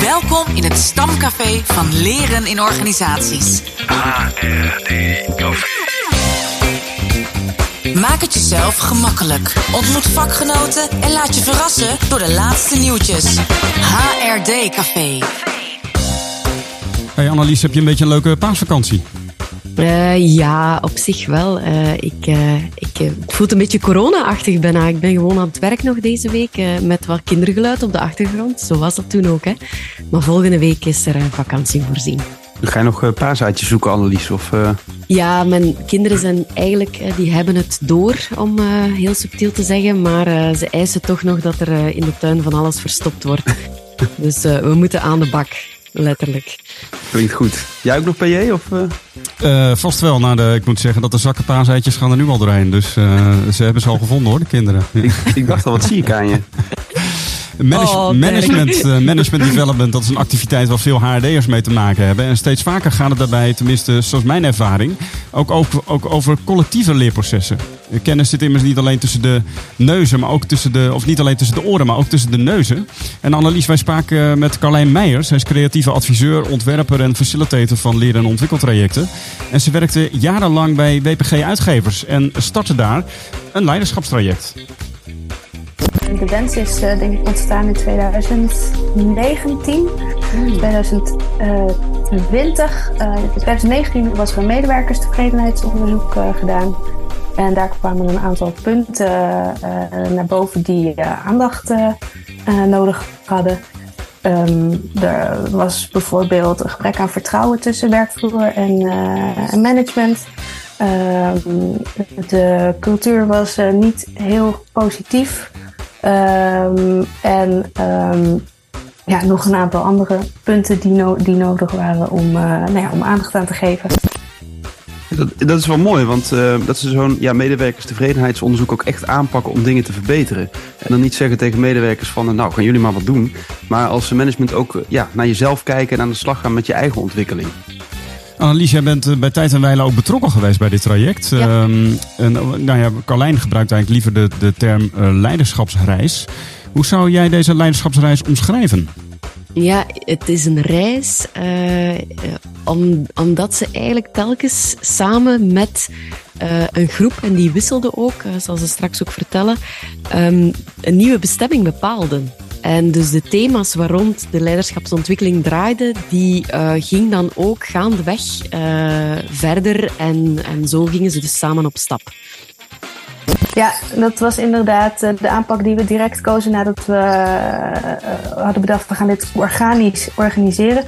Welkom in het stamcafé van Leren in Organisaties. HRD Café. Maak het jezelf gemakkelijk. Ontmoet vakgenoten en laat je verrassen door de laatste nieuwtjes. HRD Café. Hey Annelies, heb je een beetje een leuke paasvakantie? Uh, ja, op zich wel. Uh, ik, uh, ik, het voelt een beetje corona-achtig bijna. Ik ben gewoon aan het werk nog deze week met wat kindergeluid op de achtergrond. Zo was dat toen ook. Hè. Maar volgende week is er vakantie voorzien. Ga je nog paasaatjes zoeken, Annelies? Of, Ja, mijn kinderen zijn eigenlijk, die hebben het door, om heel subtiel te zeggen. Maar ze eisen toch nog dat er in de tuin van alles verstopt wordt. dus we moeten aan de bak letterlijk. Klinkt goed. Jij ook nog PJ? Of, uh... Uh, vast wel. Nou, de, ik moet zeggen dat de zakken paaseitjes gaan er nu al doorheen. Dus uh, ze hebben ze al gevonden hoor, de kinderen. ik, ik dacht al, wat zie ik aan je? Manage, oh, management, uh, management development, dat is een activiteit waar veel HRD'ers mee te maken hebben. En steeds vaker gaat het daarbij, tenminste zoals mijn ervaring, ook over, ook over collectieve leerprocessen. Kennis zit immers niet alleen tussen de neuzen, maar ook tussen de, of niet alleen tussen de oren, maar ook tussen de neuzen. En Annelies, wij spraken met Carlijn Meijers. Zij is creatieve adviseur, ontwerper en facilitator van leer- en ontwikkeltrajecten. En ze werkte jarenlang bij WPG Uitgevers en startte daar een leiderschapstraject. De wens is uh, denk ik ontstaan in 2019, hmm. 2020. Uh, in 2019 was er een medewerkerstevredenheidsonderzoek gedaan. En daar kwamen een aantal punten naar boven die aandacht nodig hadden. Um, er was bijvoorbeeld een gebrek aan vertrouwen tussen werkvloer en, en management. Um, de cultuur was niet heel positief. Um, en ja, nog een aantal andere punten die, die nodig waren om, nou ja, om aandacht aan te geven. Dat, dat is wel mooi, want uh, dat ze zo'n ja, medewerkerstevredenheidsonderzoek ook echt aanpakken om dingen te verbeteren. En dan niet zeggen tegen medewerkers van, nou gaan jullie maar wat doen. Maar als management ook ja, naar jezelf kijken en aan de slag gaan met je eigen ontwikkeling. Annelies, jij bent eh, bij Tijd en Weilen ook betrokken geweest bij dit traject. Ja. Um, en, nou ja, Carlijn gebruikt eigenlijk liever de, de term uh, leiderschapsreis. Hoe zou jij deze leiderschapsreis omschrijven? Ja, het is een reis om, omdat ze eigenlijk telkens samen met uh, een groep, en die wisselde ook, zoals ze straks ook vertellen, um, een nieuwe bestemming bepaalden. En dus de thema's waar rond de leiderschapsontwikkeling draaide, die uh, ging dan ook gaandeweg verder. En, en zo gingen ze dus samen op stap. Ja, dat was inderdaad eh, de aanpak die we direct kozen nadat we hadden bedacht, we gaan dit organisch organiseren.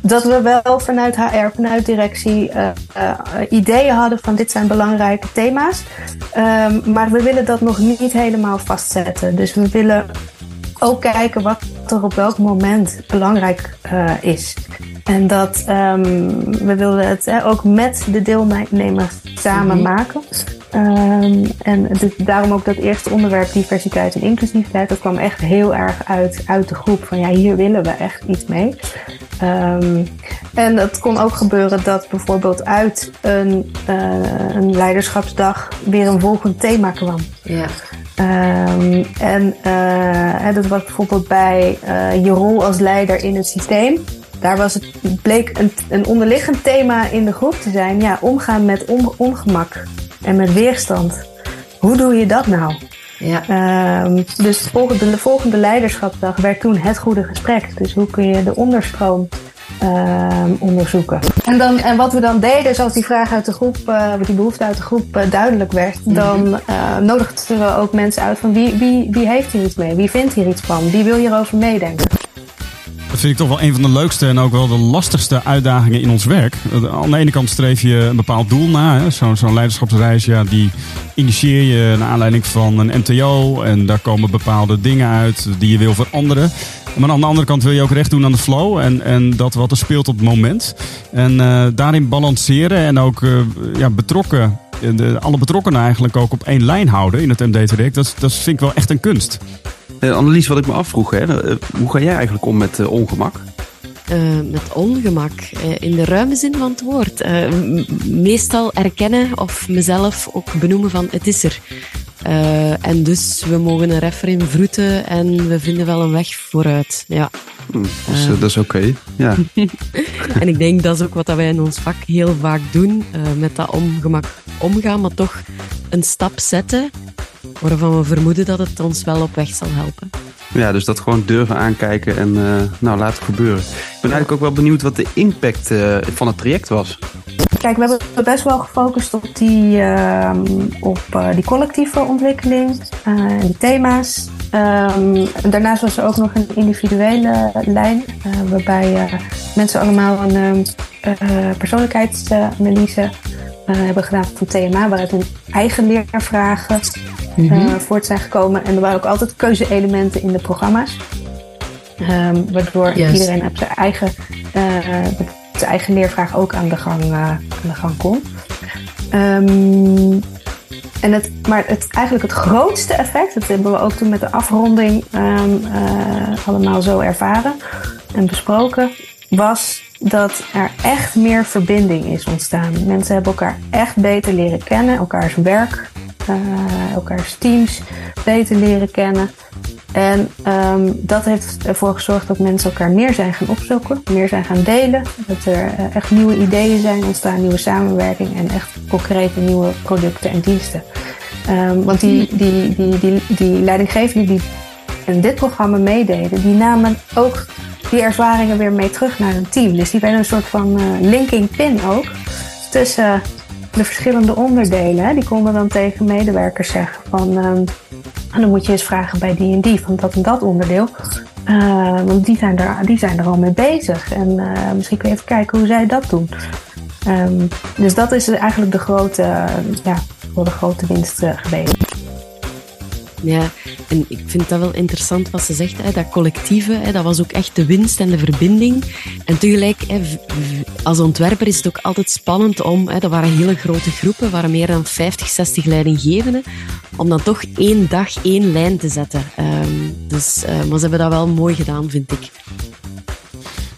Dat we wel vanuit HR, vanuit directie, uh, uh, ideeën hadden van dit zijn belangrijke thema's. Um, maar we willen dat nog niet helemaal vastzetten. Dus we willen ook kijken wat er op welk moment belangrijk uh, is. En dat um, we wilden het ook met de deelnemers samen -hmm. maken. Um, en dus daarom ook dat eerste onderwerp diversiteit en inclusiviteit. Dat kwam echt heel erg uit, uit de groep van ja, hier willen we echt iets mee. Um, en het kon ook gebeuren dat bijvoorbeeld uit een, uh, een leiderschapsdag weer een volgend thema kwam. Ja. Um, en uh, dat was bijvoorbeeld bij uh, je rol als leider in het systeem. Daar was het, bleek een, een onderliggend thema in de groep te zijn. Ja, omgaan met on, ongemak en met weerstand. Hoe doe je dat nou? Ja. Um, dus de volgende, de volgende leiderschapsdag werd toen het goede gesprek. Dus hoe kun je de onderstroom um, onderzoeken. En, dan, en wat we dan deden, is als die vraag uit de groep, uh, die behoefte uit de groep uh, duidelijk werd, mm -hmm. dan uh, nodigden we ook mensen uit van wie, wie, wie heeft hier iets mee? Wie vindt hier iets van? Wie wil hierover meedenken? Vind ik toch wel een van de leukste en ook wel de lastigste uitdagingen in ons werk. Aan de ene kant streef je een bepaald doel na. Zo'n zo leiderschapsreis, ja, die initieer je naar aanleiding van een MTO. En daar komen bepaalde dingen uit die je wil veranderen. Maar aan de andere kant wil je ook recht doen aan de flow en, en dat wat er speelt op het moment. En uh, daarin balanceren en ook uh, ja, betrokken, de, alle betrokkenen eigenlijk ook op één lijn houden in het MD-traject. Dat, dat vind ik wel echt een kunst. Uh, Annelies, wat ik me afvroeg, hè, hoe ga jij eigenlijk om met ongemak? Uh, met ongemak, in de ruime zin van het woord. Meestal erkennen of mezelf ook benoemen van het is er. en dus we mogen er even in vroeten en we vinden wel een weg vooruit. Ja. Hm, dus, uh, dat is oké, ja. en ik denk dat is ook wat wij in ons vak heel vaak doen. Met dat ongemak omgaan, maar toch een stap zetten waarvan we vermoeden dat het ons wel op weg zal helpen. Ja, dus dat gewoon durven aankijken en uh, nou, laten gebeuren. Ik ben eigenlijk ook wel benieuwd wat de impact van het traject was. Kijk, we hebben best wel gefocust op die, uh, op, uh, die collectieve ontwikkeling en uh, die thema's. Um, daarnaast was er ook nog een individuele lijn, waarbij mensen allemaal een persoonlijkheidsanalyse hebben gedaan van TMA, waaruit hun eigen leervragen mm -hmm. voort zijn gekomen. En er waren ook altijd keuze-elementen in de programma's. Um, waardoor yes. iedereen op zijn eigen zijn eigen leervraag ook aan de gang, uh, aan de gang kon. Um, en het, maar het, eigenlijk het grootste effect, dat hebben we ook toen met de afronding um, allemaal zo ervaren en besproken, was dat er echt meer verbinding is ontstaan. Mensen hebben elkaar echt beter leren kennen, elkaars werk, elkaars teams beter leren kennen. En um, dat heeft ervoor gezorgd dat mensen elkaar meer zijn gaan opzoeken, meer zijn gaan delen. Dat er uh, echt nieuwe ideeën zijn ontstaan, nieuwe samenwerking en echt concrete nieuwe producten en diensten. Um, want die, die, die, die, die leidinggevenden die in dit programma meededen, die namen ook die ervaringen weer mee terug naar hun team. Dus die werden een soort van uh, linking pin ook tussen de verschillende onderdelen. Hè. Die konden dan tegen medewerkers zeggen van... Um, dan moet je eens vragen bij die en die van dat en dat onderdeel. Uh, want die zijn, er, die zijn er al mee bezig. En uh, misschien kun je even kijken hoe zij dat doen. Um, dus dat is eigenlijk de grote, ja, de grote winst uh, geweest. Ja, en ik vind dat wel interessant wat ze zegt. Hè, dat collectieve, hè, dat was ook echt de winst en de verbinding. En tegelijk, hè, als ontwerper is het ook altijd spannend om... Hè, dat waren hele grote groepen, waren meer dan 50, 60 leidinggevenden. Om dan toch één dag één lijn te zetten. Um, dus, uh, maar ze hebben dat wel mooi gedaan, vind ik.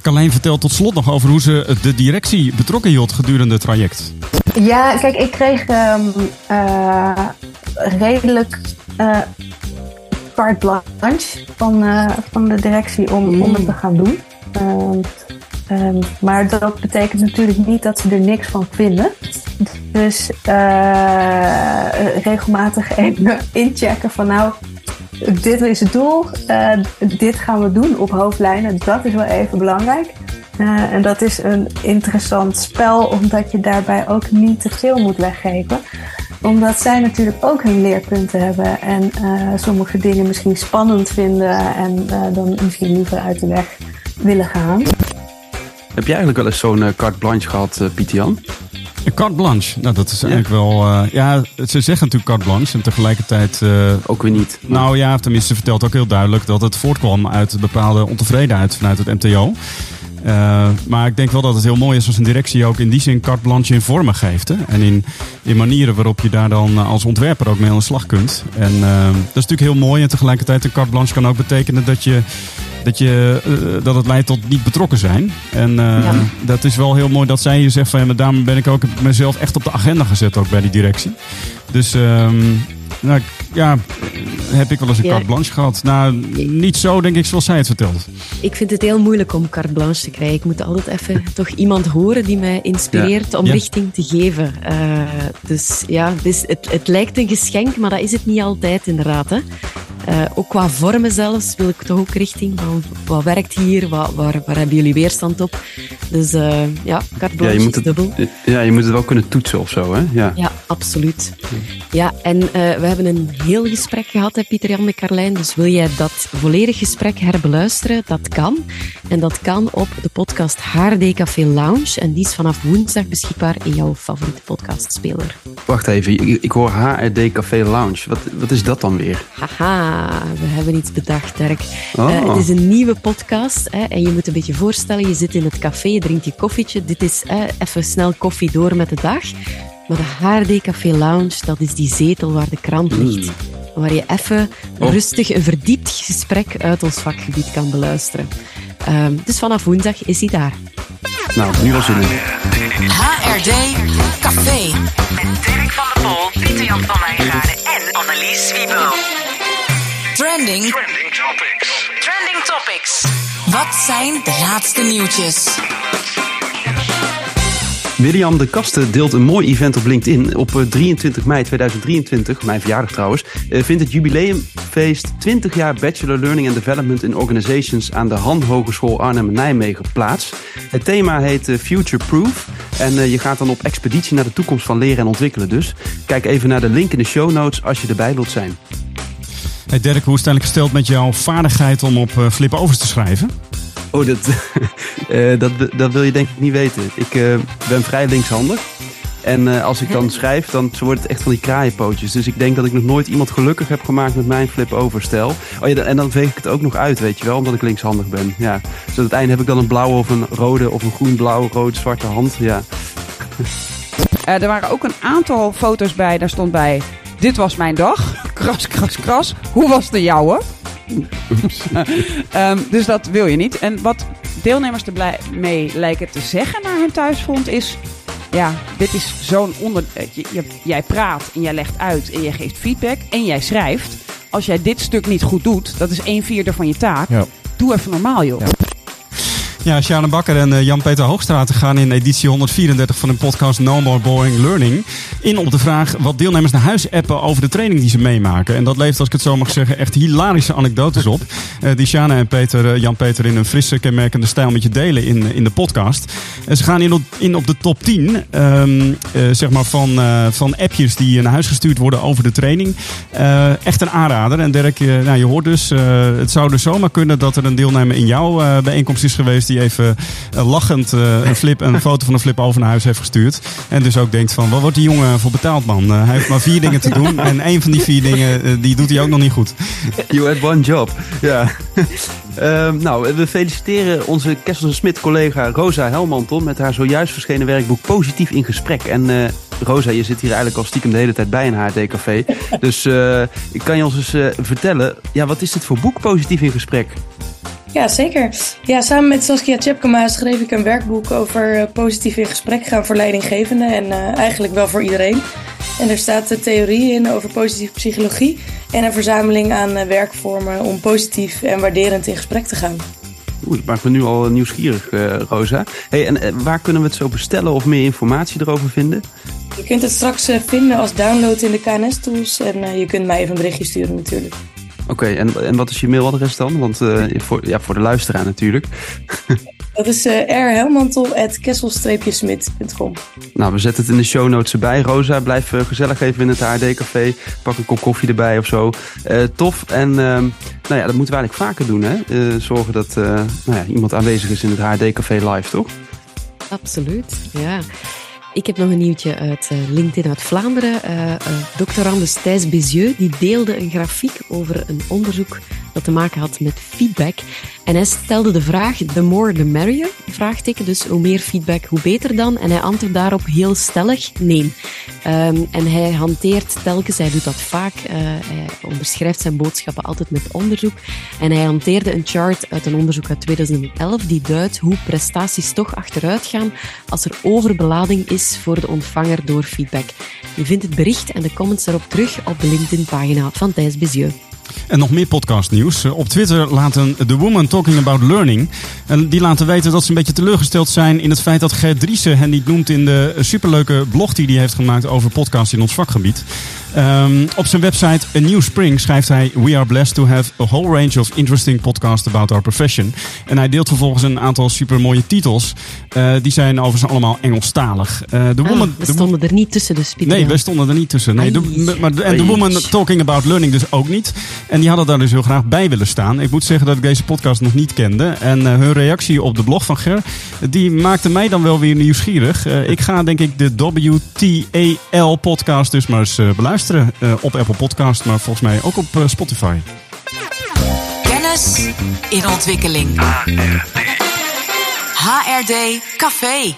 Carlijn vertelt tot slot nog over hoe ze de directie betrokken hield gedurende het traject. Ja, kijk, ik kreeg um, uh, redelijk uh, carte blanche van, uh, van de directie om, mm. om het te gaan doen. Um, um, maar dat betekent natuurlijk niet dat ze er niks van vinden. Dus uh, regelmatig even inchecken van nou, dit is het doel, dit gaan we doen op hoofdlijnen. Dat is wel even belangrijk. Uh, en dat is een interessant spel, omdat je daarbij ook niet te veel moet weggeven omdat zij natuurlijk ook hun leerpunten hebben en uh, sommige dingen misschien spannend vinden en uh, dan misschien liever uit de weg willen gaan. Heb jij eigenlijk wel eens zo'n uh, carte blanche gehad, uh, Pieter Jan? Een carte blanche, nou dat is eigenlijk wel. ja, ze zeggen natuurlijk carte blanche en tegelijkertijd. ook weer niet. Nou ja, tenminste, ze vertelt ook heel duidelijk dat het voortkwam uit bepaalde ontevredenheid vanuit het MTO. Uh, maar ik denk wel dat het heel mooi is als een directie ook in die zin carte blanche in vormen geeft. Hè? En in, in manieren waarop je daar dan als ontwerper ook mee aan de slag kunt. En uh, dat is natuurlijk heel mooi. En tegelijkertijd een carte blanche kan ook betekenen dat, je, dat, je, uh, dat het leidt tot niet betrokken zijn. En ja. dat is wel heel mooi dat zij je zegt van ja, daarom ben ik ook mezelf echt op de agenda gezet ook bij die directie. Dus um, nou, ja, heb ik wel eens een ja. carte blanche gehad. Nou, niet zo denk ik zoals zij het vertelt. Ik vind het heel moeilijk om carte blanche te krijgen. Ik moet altijd even toch iemand horen die mij inspireert ja. om ja. richting te geven. Uh, dus ja, dus het, het lijkt een geschenk, maar dat is het niet altijd inderdaad. Hè. Uh, ook qua vormen zelfs wil ik toch ook richting van wat werkt hier, wat, waar, waar hebben jullie weerstand op. Dus uh, ja, carte ja, je moet het, dubbel. Ja, je moet het wel kunnen toetsen of zo, hè? Ja, ja absoluut. Ja, en uh, we hebben een heel gesprek gehad, hè, Pieter Jan met Carlijn. Dus wil jij dat volledig gesprek herbeluisteren? Dat kan. En dat kan op de podcast HRD Café Lounge. En die is vanaf woensdag beschikbaar in jouw favoriete podcastspeler. Wacht even, ik, ik hoor HRD Café Lounge. Wat, wat is dat dan weer? Haha we hebben iets bedacht, Dirk. Oh. Uh, het is een nieuwe podcast. Hè, en je moet een beetje voorstellen, je zit in het café, je drinkt je koffietje. Dit is uh, even snel koffie door met de dag. Maar de HRD Café Lounge, dat is die zetel waar de krant ligt. Mm. Waar je even oh. rustig een verdiept gesprek uit ons vakgebied kan beluisteren. Uh, dus vanaf woensdag is hij daar. Nou, nu was in. HRD Café. Met Dirk van der Pol, Pieter Jan van Wijngaarden en Annelies Wiebel. Trending. Trending Topics. Trending Topics. Wat zijn de laatste nieuwtjes? William de Kasten deelt een mooi event op LinkedIn. Op 23 mei 2023, mijn verjaardag trouwens, vindt het jubileumfeest 20 jaar Bachelor Learning and Development in Organizations aan de Han Hogeschool Arnhem-Nijmegen plaats. Het thema heet Future Proof en je gaat dan op expeditie naar de toekomst van leren en ontwikkelen dus. Kijk even naar de link in de show notes als je erbij wilt zijn. Hey Dirk, hoe is het eigenlijk gesteld met jouw vaardigheid om op flip-overs te schrijven? Oh, dat, uh, dat, dat wil je denk ik niet weten. Ik uh, ben vrij linkshandig. En uh, als ik dan schrijf, dan wordt het echt van die kraaienpootjes. Dus ik denk dat ik nog nooit iemand gelukkig heb gemaakt met mijn flip-over stijl. Oh ja, en dan veeg ik het ook nog uit, weet je wel, omdat ik linkshandig ben. Ja. Dus aan het einde heb ik dan een blauwe of een rode of een groen, blauw, rood, zwarte hand. Ja. er waren ook een aantal foto's bij. Daar stond bij, dit was mijn dag. Kras, kras, kras. Hoe was de jouwe? um, dus dat wil je niet. En wat deelnemers ermee lijken te zeggen naar hun thuisfront is... Ja, dit is zo'n onder... Je, jij praat en jij legt uit en jij geeft feedback en jij schrijft. Als jij dit stuk niet goed doet, dat is een vierde van je taak. Ja. Doe even normaal, joh. Ja. Ja, Sjane Bakker en uh, Jan-Peter Hoogstraat gaan in editie 134 van de podcast No More Boring Learning in op de vraag wat deelnemers naar huis appen over de training die ze meemaken. En dat levert, als ik het zo mag zeggen, echt hilarische anekdotes op. Uh, die Sjane en Peter, uh, Jan-Peter in een frisse, kenmerkende stijl met je delen in, in de podcast. En ze gaan in op, in op de top 10 um, zeg maar van, van appjes die naar huis gestuurd worden over de training. echt een aanrader. En Dirk, nou, je hoort dus, het zou dus zomaar kunnen dat er een deelnemer in jouw bijeenkomst is geweest die even lachend een, flip, een foto van een flip over naar huis heeft gestuurd. En dus ook denkt van, wat wordt die jongen voor betaald, man? hij heeft maar vier dingen te doen. En één van die vier dingen, die doet hij ook nog niet goed. You had one job. Ja. Uh, nou, we feliciteren onze Kessels Smit collega Rosa Helmanton met haar zojuist verschenen werkboek Positief in Gesprek. En uh, Rosa, je zit hier eigenlijk al stiekem de hele tijd bij een HD-café. Dus uh, kan je ons eens vertellen, ja, wat is dit voor boek Positief in Gesprek? Ja, zeker. Ja, samen met Saskia Tjepkema schreef ik een werkboek over positief in gesprek gaan voor leidinggevenden en uh, eigenlijk wel voor iedereen. En er staat de theorie in over positieve psychologie en een verzameling aan uh, werkvormen om positief en waarderend in gesprek te gaan. Oeh, dat maakt me nu al nieuwsgierig, uh, Rosa. Hey, en waar kunnen we het zo bestellen of meer informatie erover vinden? Je kunt het straks vinden als download in de KNS-tools en je kunt mij even een berichtje sturen natuurlijk. Oké, okay, en, en wat is je mailadres dan? Want uh, voor, ja, voor de luisteraar natuurlijk. Dat is uh, rhelmantel.kessel-smit.com Nou, we zetten het in de show notes erbij. Rosa, blijf uh, gezellig even in het HD-café. Pak een kop koffie erbij of zo. Uh, tof. En uh, nou ja, dat moeten we eigenlijk vaker doen, hè? zorgen dat nou ja, iemand aanwezig is in het HD-café live, toch? Absoluut, ja. Ik heb nog een nieuwtje uit uh, LinkedIn uit Vlaanderen. Uh, uh, doctorandus Thijs Bézieux die deelde een grafiek over een onderzoek dat te maken had met feedback. En hij stelde de vraag, the more the merrier, vraagteken. Dus hoe meer feedback, hoe beter dan. En hij antwoordt daarop heel stellig, nee. Um, en hij hanteert telkens, hij doet dat vaak, uh, hij onderschrijft zijn boodschappen altijd met onderzoek. En hij hanteerde een chart uit een onderzoek uit 2011 die duidt hoe prestaties toch achteruit gaan als er overbelading is voor de ontvanger door feedback. Je vindt het bericht en de comments daarop terug op de LinkedIn-pagina van Thijs Bézieux. En nog meer podcastnieuws. Op Twitter laten The Woman Talking About Learning. En die laten weten dat ze een beetje teleurgesteld zijn in het feit dat Gert Driessen hen niet noemt in de superleuke blog die hij heeft gemaakt over podcasts in ons vakgebied. Um, op zijn website A New Spring schrijft hij: We are blessed to have a whole range of interesting podcasts about our profession. En hij deelt vervolgens een aantal supermooie titels. Uh, die zijn overigens allemaal Engelstalig. Uh, the woman, we stonden er niet tussen, dus Nee, we stonden er niet tussen. Nee, de, maar, en The Woman Talking About Learning dus ook niet. En die hadden daar dus heel graag bij willen staan. Ik moet zeggen dat ik deze podcast nog niet kende. En uh, hun reactie op de blog van Ger, die maakte mij dan wel weer nieuwsgierig. ik ga denk ik de WTAL podcast dus maar eens beluisteren luisteren uh, op Apple Podcast, maar volgens mij ook op uh, Spotify. Kennis in ontwikkeling. HRD Café.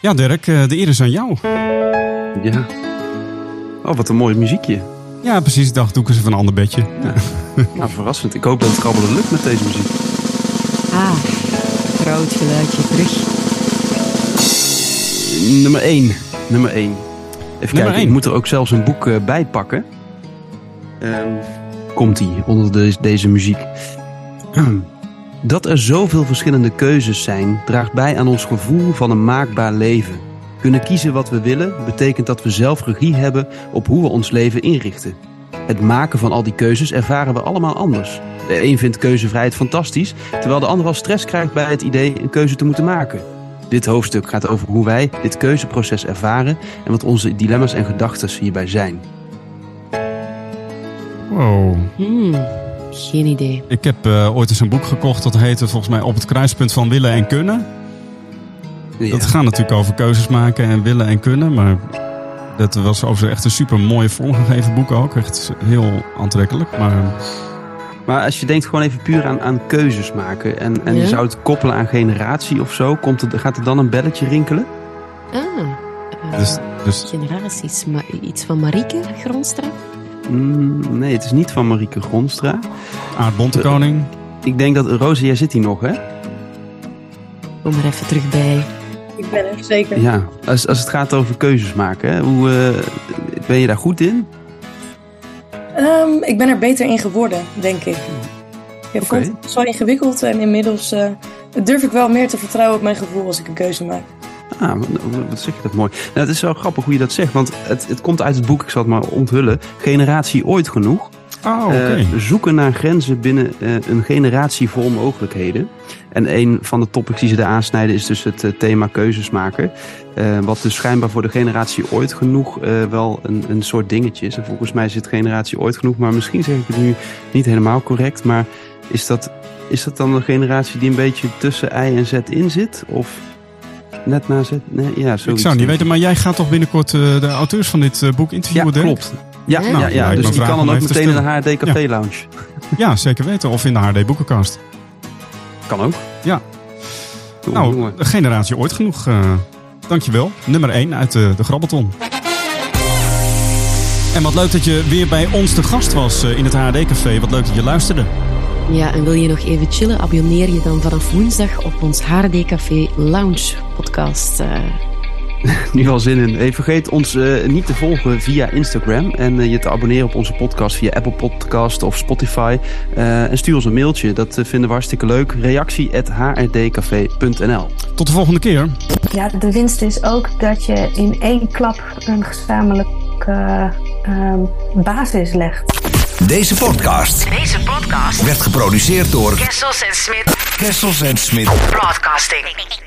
Ja, Dirk, uh, de eer is aan jou. Ja. Oh, wat een mooi muziekje. Ja, precies. Ik dacht, doe ik eens even een ander bedje. Ja. nou, verrassend. Ik hoop dat het krabbelen lukt met deze muziek. Ah, groot geluidje terug. Nummer 1. Nummer 1. Even kijken, één. ik moet er ook zelfs een boek uh, bij pakken. Um, Komt-ie, onder de, deze muziek. Dat er zoveel verschillende keuzes zijn, draagt bij aan ons gevoel van een maakbaar leven. Kunnen kiezen wat we willen, betekent dat we zelf regie hebben op hoe we ons leven inrichten. Het maken van al die keuzes ervaren we allemaal anders. De een vindt keuzevrijheid fantastisch, terwijl de ander al stress krijgt bij het idee een keuze te moeten maken. Dit hoofdstuk gaat over hoe wij dit keuzeproces ervaren en wat onze dilemma's en gedachten hierbij zijn. Wow. Hmm, geen idee. Ik heb uh, ooit eens een boek gekocht dat heette volgens mij Op het kruispunt van willen en kunnen. Ja. Dat gaat natuurlijk over keuzes maken en willen en kunnen. Maar dat was over echt een super mooi vormgegeven boek ook. Echt heel aantrekkelijk. Maar, Maar als je denkt gewoon even puur aan, aan keuzes maken en, en Ja. je zou het koppelen aan generatie of zo, komt er, gaat er dan een belletje rinkelen? Ah, eh, dus, dus generaties. Maar iets van Marieke Gronstra? Mm, nee, het is niet van Marieke Gronstra. Aard Bontekoning. Ik denk dat, Roze, jij zit hier nog hè? Kom er even terug bij. Ik ben er zeker. Ja, als, als het gaat over keuzes maken, hè? Hoe, eh, ben je daar goed in? Ehm, ik ben er beter in geworden, denk ik. Ik Oké. vond het zo ingewikkeld en inmiddels eh, durf ik wel meer te vertrouwen op mijn gevoel als ik een keuze maak. Ah, wat- wat zeg je dat mooi. Nou, het is wel grappig hoe je dat zegt, want het, het komt uit het boek, ik zal het maar onthullen. Generatie ooit genoeg. Oh. Eh, zoeken naar grenzen binnen eh, een generatie vol mogelijkheden. En een van de topics die ze daar aansnijden is dus het eh, thema keuzes maken. Wat dus schijnbaar voor de generatie ooit genoeg wel een, een soort dingetje is. En volgens mij zit generatie ooit genoeg, maar misschien zeg ik het nu niet helemaal correct. Maar is dat, is dat dan een generatie die een beetje tussen I en Z in zit? Of net na Z? Nee, ja, zoiets. ik zou niet weten, maar jij gaat toch binnenkort de auteurs van dit boek Ja, interviewen, Dirk? klopt. Ja, Ja? ja, Nou, ja, dus die kan dan ook meteen in de. HRD Café Lounge. Ja, zeker weten. Of in de HRD Boekenkast. Kan ook. Ja. Nou, jongen. generatie ooit genoeg. eh dankjewel. Nummer 1 uit de, de Grabbelton. En wat leuk dat je weer bij ons te gast was eh, in het HRD-café. Wat leuk dat je luisterde. Ja, en wil je nog even chillen? Abonneer je dan vanaf woensdag op ons HRD Café Lounge podcast. Eh, Nu al zin in. Hey, vergeet ons eh, niet te volgen via Instagram. En eh, je te abonneren op onze podcast via Apple Podcast of Spotify. Eh, en stuur ons een mailtje. Dat vinden we hartstikke leuk. Reactie at hrdcafé.nl Tot de volgende keer. Ja, de winst is ook dat je in één klap een gezamenlijke ehm, basis legt. Deze podcast Deze podcast werd geproduceerd door Kessels en Smit Kessels en Smit. Broadcasting.